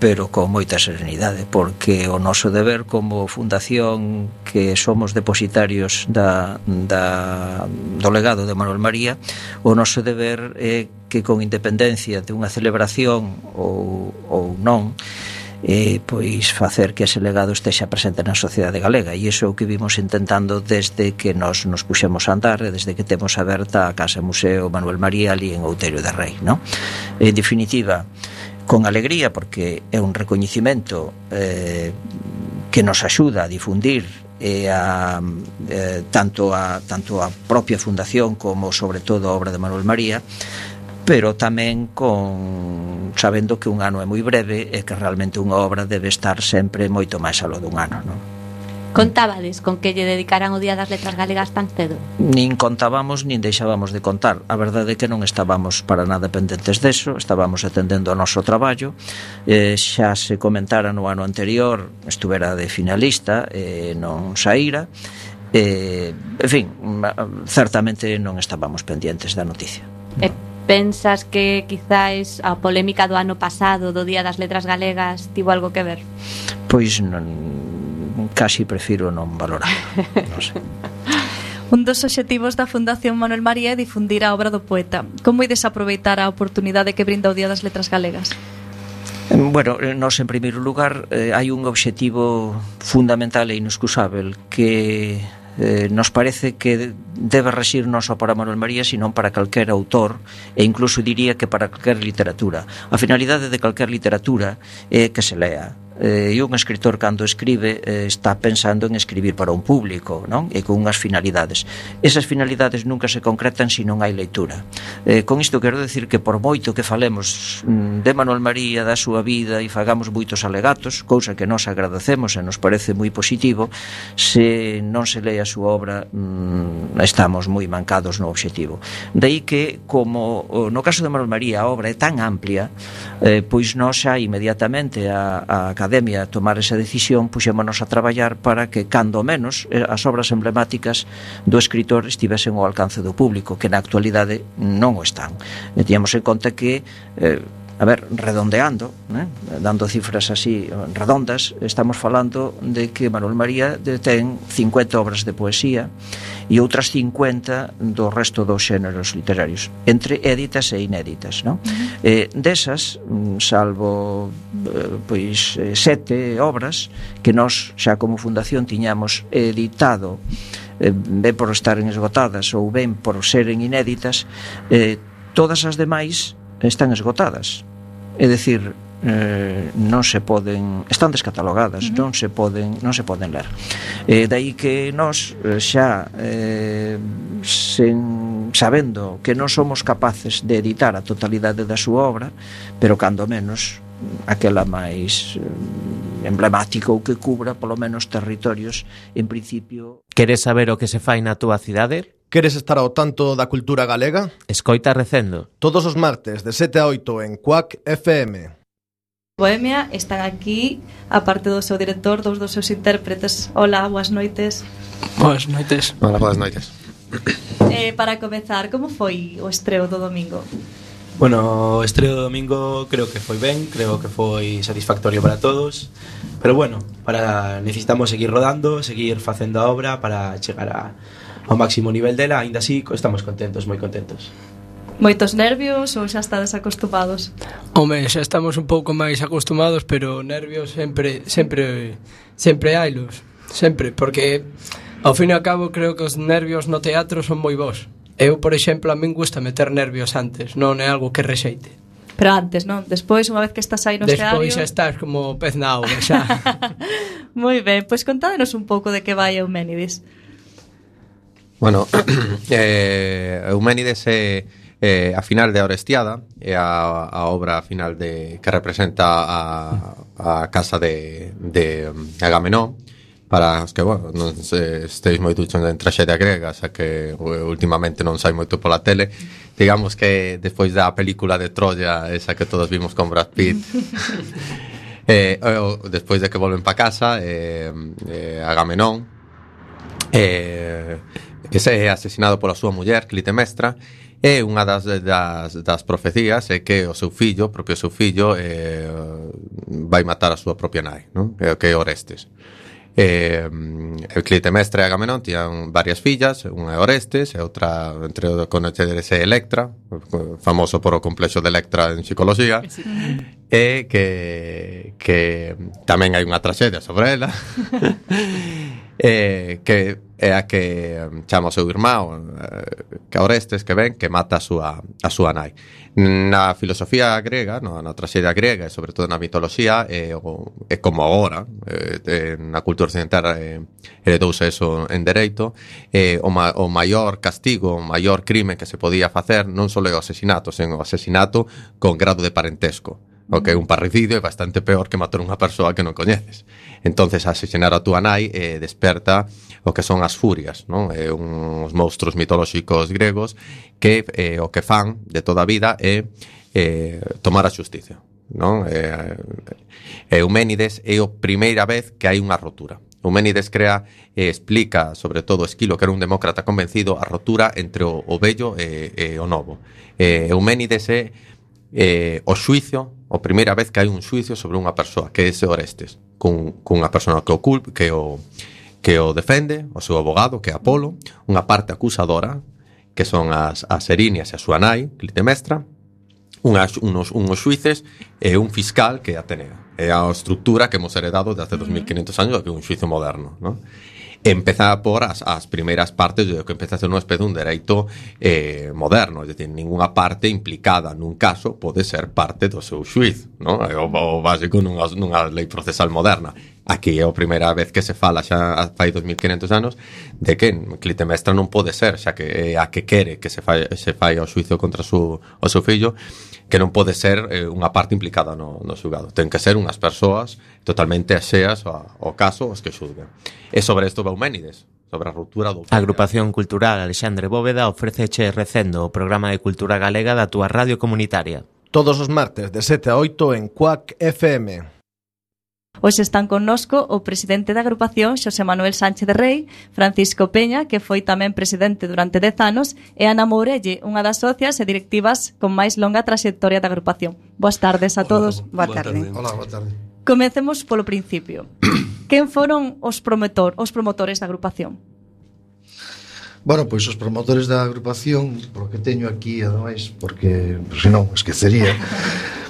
pero con moita serenidade, porque o noso deber como fundación que somos depositarios da, da, do legado de Manuel María, o noso deber é que con independencia de unha celebración ou, ou non, eh, pois facer que ese legado estexa presente na sociedade galega e iso é o que vimos intentando desde que nos nos puxemos a andar e desde que temos aberta a Casa Museo Manuel María ali en Outeiro de Rei no? en definitiva, con alegría porque é un recoñecimento eh, que nos axuda a difundir e a, eh, tanto, a, tanto a propia fundación como sobre todo a obra de Manuel María pero tamén con sabendo que un ano é moi breve e que realmente unha obra debe estar sempre moito máis aló dun ano non? Contábades con que lle dedicaran o Día das Letras Galegas tan cedo? Nin contábamos, nin deixábamos de contar. A verdade é que non estábamos para nada pendentes deso, estábamos atendendo o noso traballo. Eh, xa se comentara no ano anterior, estuvera de finalista, eh, non saíra. Eh, en fin, certamente non estábamos pendientes da noticia. E pensas que quizáis a polémica do ano pasado do Día das Letras Galegas tivo algo que ver? Pois non, casi prefiro non valorar. Non sei. [LAUGHS] Un dos obxectivos da Fundación Manuel María é difundir a obra do poeta. Como ides aproveitar a oportunidade que brinda o Día das Letras Galegas? Eh, bueno, eh, nos en primeiro lugar eh, hai un obxectivo fundamental e inexcusável que eh, nos parece que debe rexir non só para Manuel María, sino para calquer autor e incluso diría que para calquer literatura. A finalidade de calquer literatura é que se lea eh, e un escritor cando escribe eh, está pensando en escribir para un público non? E con unhas finalidades. Esas finalidades nunca se concretan se non hai leitura eh, con isto quero decir que por moito que falemos mm, de Manuel María da súa vida e fagamos moitos alegatos cousa que nos agradecemos e nos parece moi positivo se non se lee a súa obra mm, estamos moi mancados no obxectivo. De aí que como no caso de Manuel María a obra é tan amplia eh, pois nos xa inmediatamente a, a cada Academia a tomar esa decisión, puxémonos a traballar para que, cando menos, eh, as obras emblemáticas do escritor estivesen ao alcance do público, que na actualidade non o están. E, tíamos en conta que eh, A ver, redondeando, né? dando cifras así redondas, estamos falando de que Manuel María ten 50 obras de poesía e outras 50 do resto dos xéneros literarios, entre éditas e inéditas, non? Uh -huh. Eh, desas, mm, salvo eh, pois eh, sete obras que nós xa como fundación tiñamos editado eh, ben por estar esgotadas ou ben por seren inéditas, eh, todas as demais están esgotadas. É dicir, eh, non se poden están descatalogadas, uh -huh. non se poden non se poden ler. Eh, dai que nós eh, xa eh, sen, sabendo que non somos capaces de editar a totalidade da súa obra, pero cando menos aquela máis eh, emblemática ou que cubra polo menos territorios en principio. Queres saber o que se fai na túa cidade? Queres estar ao tanto da cultura galega? Escoita recendo. Todos os martes de 7 a 8 en Cuac FM. Bohemia están aquí, aparte do seu director, dos dos seus intérpretes. Hola, boas noites. Boas noites. Hola, boas noites. [COUGHS] Eh, para comezar, como foi o estreo do domingo? Bueno, o estreo do domingo creo que foi ben, creo que foi satisfactorio para todos, pero bueno, para necesitamos seguir rodando, seguir facendo a obra para chegar a ao máximo nivel dela, aínda así estamos contentos, moi contentos. Moitos nervios ou xa estades acostumados? Home, xa estamos un pouco máis acostumados, pero nervios sempre sempre sempre hailos, sempre, porque ao fin e ao cabo creo que os nervios no teatro son moi bons. Eu, por exemplo, a min gusta meter nervios antes, non é algo que rexeite. Pero antes, non? Despois, unha vez que estás aí no Despois escenario... Despois xa estás como pez na auga, xa. [LAUGHS] moi ben, pois contádenos un pouco de que vai Euménides. Bueno, [CLEARS THROAT] eh, Euménides é eh, eh, a final de Orestiada é eh, a, a obra final de que representa a, a casa de, de Agamenón para os que, bueno, non se, esteis moi duchos en traxedia grega, xa que eh, últimamente non sai moito pola tele. Digamos que despois da película de Troya, esa que todos vimos con Brad Pitt, [LAUGHS] eh, o, despois de que volven pa casa, eh, eh, Agamenón, eh, que se é asesinado pola súa muller, Clitemestra, e unha das, das, das profecías é que o seu fillo, o propio seu fillo, eh, vai matar a súa propia nai, non? É o que é Orestes. Eh, el Clitemestra e Agamenón tían varias fillas, unha é Orestes e outra, entre o conocerese Electra, famoso por o complexo de Electra en psicología, sí. e que, que tamén hai unha traxedia sobre ela, [LAUGHS] eh, que é a que mm, chama o seu irmão eh, que Orestes que ven que mata a súa, a súa nai na filosofía grega no, na traxedia grega e sobre todo na mitoloxía é, é como agora é, na cultura occidental é, heredouse eso en dereito é, o, ma, o maior castigo o maior crime que se podía facer non só é o asesinato, sen o asesinato con grado de parentesco o que é un parricidio é bastante peor que matar unha persoa que non coñeces. Entonces, asesinar a túa nai eh, desperta o que son as furias, non? É uns monstruos mitolóxicos gregos que eh, o que fan de toda a vida é eh, tomar a xusticia, non? Eh, eh, eh Euménides é a primeira vez que hai unha rotura. Euménides crea e explica, sobre todo Esquilo, que era un demócrata convencido, a rotura entre o, o bello e, e o novo. Eh, Euménides é eh, o xuicio, a primeira vez que hai un xuicio sobre unha persoa, que é ese Orestes, cun, cunha persona que o, culp, que o, que o defende, o seu abogado, que é Apolo, unha parte acusadora, que son as, as Erinias e a súa nai, Clitemestra, unhas, unos, unos xuices e un fiscal que é Atenea. É a estructura que hemos heredado desde 2500 anos que é un xuizo moderno. ¿no? empeza por as, as primeiras partes do que empeza a ser unha especie un dereito eh, moderno, é dicir, ninguna parte implicada nun caso pode ser parte do seu xuiz, non? É o, o básico nunha, nunha lei procesal moderna Aquí é a primeira vez que se fala xa fai 2500 anos de que Clitemestra non pode ser, xa que é a que quere que se fai, se fai o suizo contra su, o seu fillo, que non pode ser eh, unha parte implicada no, no xulgado. Ten que ser unhas persoas totalmente axeas ao, ao caso os que xulguen. E sobre isto Bauménides, sobre a ruptura do... A Agrupación Cultural Alexandre Bóveda ofreceche recendo o programa de cultura galega da túa radio comunitaria. Todos os martes de 7 a 8 en Cuac FM. Hoxe están connosco o presidente da agrupación Xosé Manuel Sánchez de Rei, Francisco Peña, que foi tamén presidente durante 10 anos, e Ana Mourelle, unha das socias e directivas con máis longa traxectoria da agrupación. Boas tardes a todos. Hola, boa, boa tarde. tarde. Hola, boa tarde. Comecemos polo principio. [CLEARS THROAT] Quen foron os, promotor, os promotores da agrupación? Bueno, pois os promotores da agrupación, porque teño aquí, ademais, porque se non, esquecería,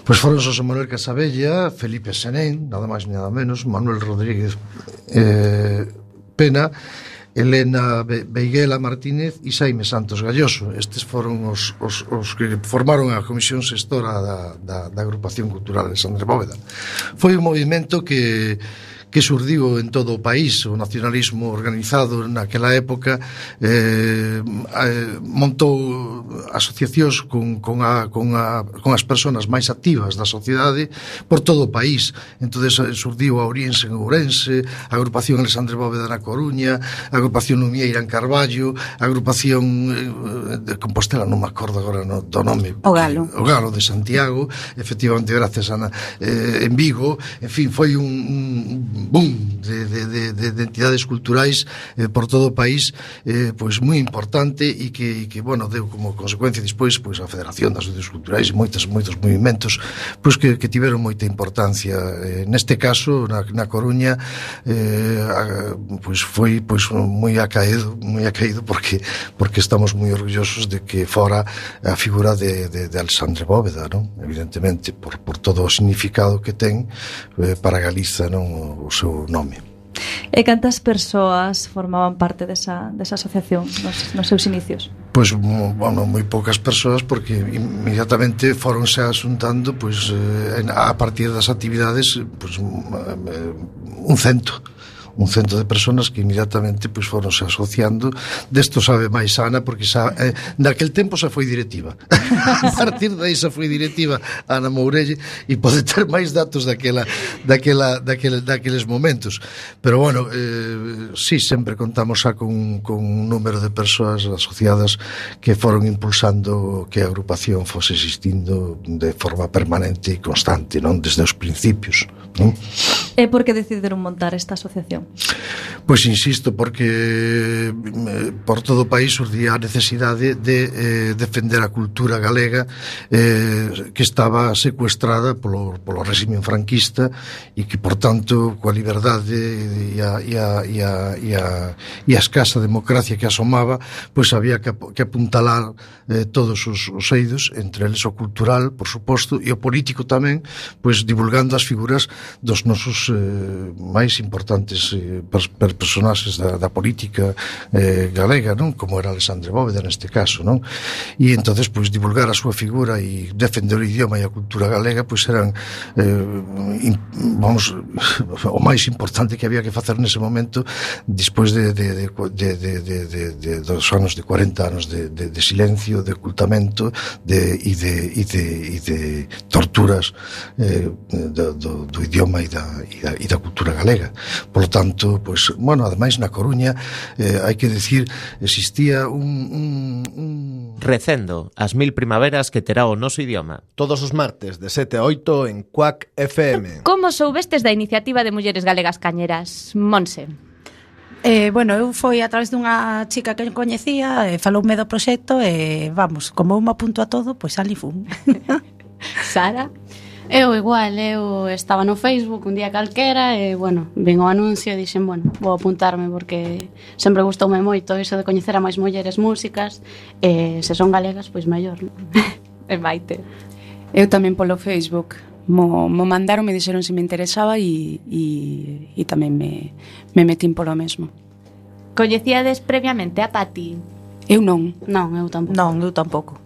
pois foron José Manuel Casabella, Felipe Senén, nada máis nada menos, Manuel Rodríguez eh, Pena, Elena Beiguela Martínez e Saime Santos Galloso. Estes foron os, os, os que formaron a Comisión Sextora da, da, da Agrupación Cultural de Sandra Bóveda. Foi un movimento que que surdiu en todo o país o nacionalismo organizado naquela época eh, eh, montou asociacións con, con, a, con, a, con as persoas máis activas da sociedade por todo o país. Entonces eh, surdiu a Oriense en Ourense a agrupación Alexandre Bóveda na Coruña a agrupación Lumieira en Carballo a agrupación eh, de Compostela non me acordo agora no, do nome. O Galo. O Galo de Santiago efectivamente gracias a, eh, en Vigo. En fin, foi un, un boom de, de, de, de entidades culturais eh, por todo o país eh, pois moi importante e que, e que bueno, deu como consecuencia despois pois a Federación das Sociedades Culturais e moitos, moitos movimentos pois que, que tiveron moita importancia eh, neste caso na, na Coruña eh, a, pois foi pois moi acaído moi acaído porque porque estamos moi orgullosos de que fora a figura de, de, de Alexandre Bóveda non? evidentemente por, por todo o significado que ten eh, para Galiza non o o seu nome. E cantas persoas formaban parte desa, desa asociación nos, nos seus inicios? Pois, bueno, moi poucas persoas porque inmediatamente foronse asuntando pois, eh, a partir das actividades pois, un eh, cento. Uh un cento de personas que inmediatamente pois, foron se asociando desto sabe máis Ana porque xa, eh, naquel tempo xa foi directiva [LAUGHS] a partir dai xa foi directiva Ana Mourelle e pode ter máis datos daquela, daquela, daquela, daqueles momentos pero bueno eh, sí, sempre contamos xa con, con un número de persoas asociadas que foron impulsando que a agrupación fose existindo de forma permanente e constante non desde os principios non? É porque decidiron montar esta asociación? Pois insisto, porque eh, por todo o país surgía a necesidade de eh, defender a cultura galega eh, que estaba secuestrada polo, polo régimen franquista e que, por tanto, coa liberdade e a, e a, e a, e a, e a escasa democracia que asomaba, pois había que, que apuntalar eh, todos os, os eidos, entre eles o cultural, por suposto, e o político tamén, pois divulgando as figuras dos nosos eh, máis importantes eh, per, per personaxes da, da política eh, galega, non? Como era Alexandre Bóveda neste caso, non? E entonces pois divulgar a súa figura e defender o idioma e a cultura galega pois eran eh, in, vamos [LAUGHS] o máis importante que había que facer nese momento despois de, de, de, de, de, de, de, de dos anos de 40 anos de, de, de silencio, de ocultamento de, e, de, e, de, e de torturas eh, do, do, do idioma e da, e da, e da cultura galega. Por lo tanto, tanto, pois, bueno, ademais na Coruña, eh, hai que decir, existía un, un, un... Recendo, as mil primaveras que terá o noso idioma. Todos os martes, de 7 a 8, en Cuac FM. Como soubestes da iniciativa de Mulleres Galegas Cañeras, Monse? Eh, bueno, eu foi a través dunha chica que coñecía, eh, faloume do proxecto e, eh, vamos, como eu me apunto a todo, pois ali fun. [LAUGHS] Sara? Eu igual, eu estaba no Facebook un día calquera e, bueno, vin o anuncio e dixen, bueno, vou apuntarme porque sempre gustoume moito iso de coñecer a máis mulleres músicas e se son galegas, pois maior. Non? [LAUGHS] e maite. Eu tamén polo Facebook mo, mo mandaron, me dixeron se me interesaba e, e, e tamén me, me metín polo mesmo. Coñecíades previamente a Pati? Eu non. Non, eu tampouco. Non, eu tampouco.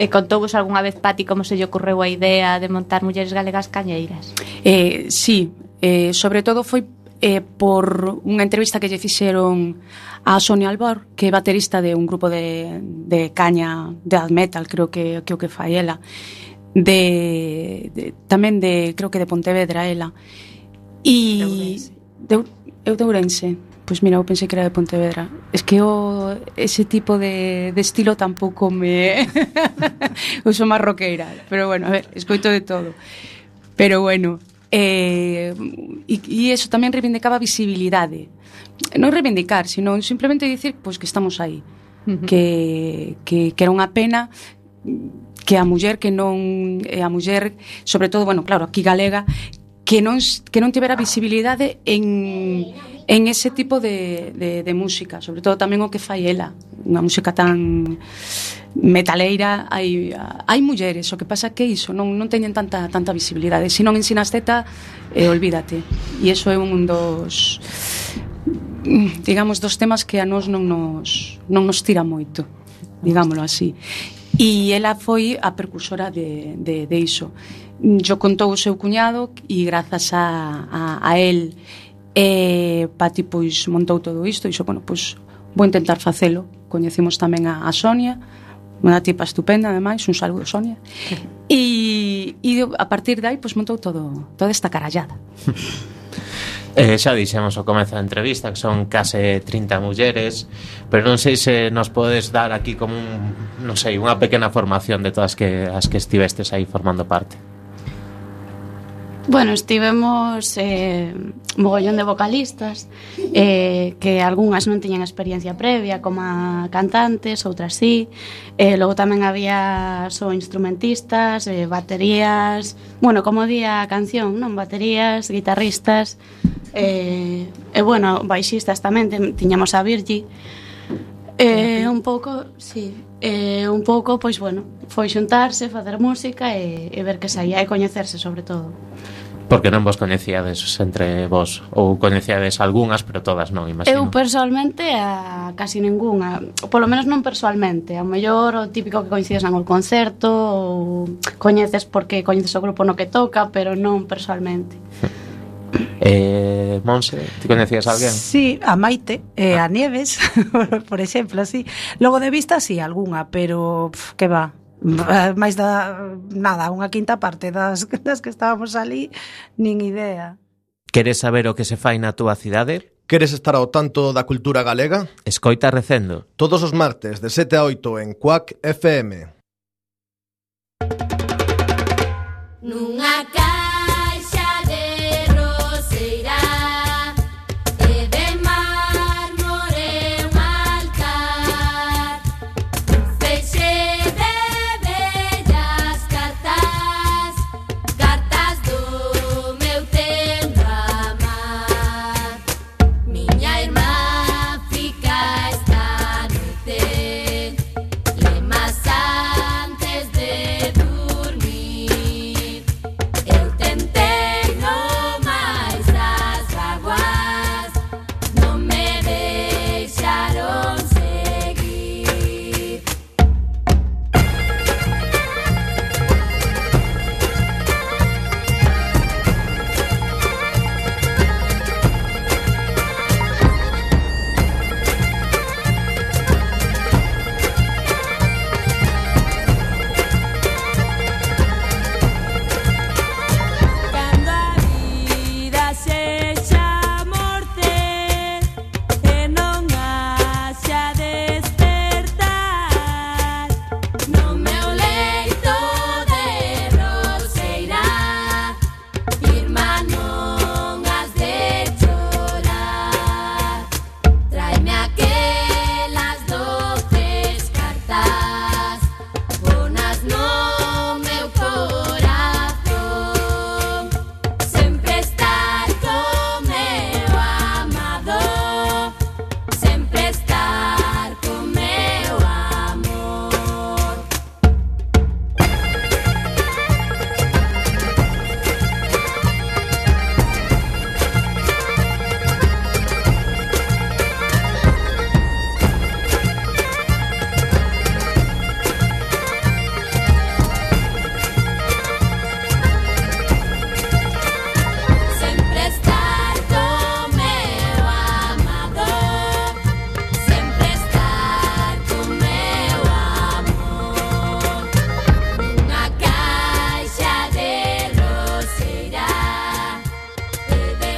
E contouvos algunha vez, Pati, como se lle ocorreu a idea de montar Mulleres Galegas Cañeiras? Eh, sí, eh, sobre todo foi eh, por unha entrevista que lle fixeron a Sonia Albor, que é baterista de un grupo de, de caña de death metal, creo que, que o que fai ela, de, de, tamén de, creo que de Pontevedra ela. E de Ourense. De, eu de Ourense pois mira, eu pensei que era de Pontevedra. Es que o, ese tipo de, de estilo tampouco me... [LAUGHS] eu sou máis roqueira, pero bueno, a ver, escoito de todo. Pero bueno, eh, e, e eso tamén reivindicaba visibilidade. Non reivindicar, sino simplemente dicir pois, que estamos aí. Uh -huh. que, que, que era unha pena que a muller que non a muller, sobre todo, bueno, claro, aquí galega, que non que non tivera visibilidade en en ese tipo de, de, de música, sobre todo tamén o que fai ela, unha música tan metaleira, hai, hai mulleres, o que pasa que iso non, non teñen tanta, tanta visibilidade, se non ensinas teta, eh, olvídate, e iso é un dos digamos dos temas que a nós non nos, non nos tira moito digámoslo así. E ela foi a precursora de, de, de iso. Yo contou o seu cuñado e grazas a, a, a él E Pati pois montou todo isto e xo, bueno, pois vou intentar facelo. Coñecimos tamén a, a Sonia, unha tipa estupenda, ademais, un saludo, Sonia. [LAUGHS] E, e a partir dai, pois montou todo, toda esta carallada. [LAUGHS] Eh, xa dixemos ao comezo da entrevista que son case 30 mulleres, pero non sei se nos podes dar aquí como un, non sei, unha pequena formación de todas que as que estivestes aí formando parte. Bueno, estivemos eh, mogollón de vocalistas eh, que algunhas non tiñan experiencia previa como a cantantes, outras sí eh, logo tamén había só instrumentistas, eh, baterías bueno, como día a canción non? Baterías, guitarristas eh, e bueno, baixistas tamén tiñamos a Virgi Eh, un pouco, sí, eh, un pouco, pois bueno, foi xuntarse, facer música e, e ver que saía e coñecerse sobre todo. Porque non vos coñecíades entre vos ou coñecíades algunhas, pero todas non, imagino. Eu persoalmente a casi ningunha, polo menos non persoalmente, a mellor o típico que coincides en un concerto ou coñeces porque coñeces o grupo no que toca, pero non persoalmente. Hmm. Eh, Monse, ti coñecías a alguén? Sí, a Maite, eh, ah. a Nieves, [LAUGHS] por exemplo, así. Logo de vista, sí, algunha, pero pff, que va, máis da nada, unha quinta parte das, [LAUGHS] das que estábamos ali, nin idea. Queres saber o que se fai na túa cidade? Queres estar ao tanto da cultura galega? Escoita recendo. Todos os martes de 7 a 8 en Cuac FM. Nunha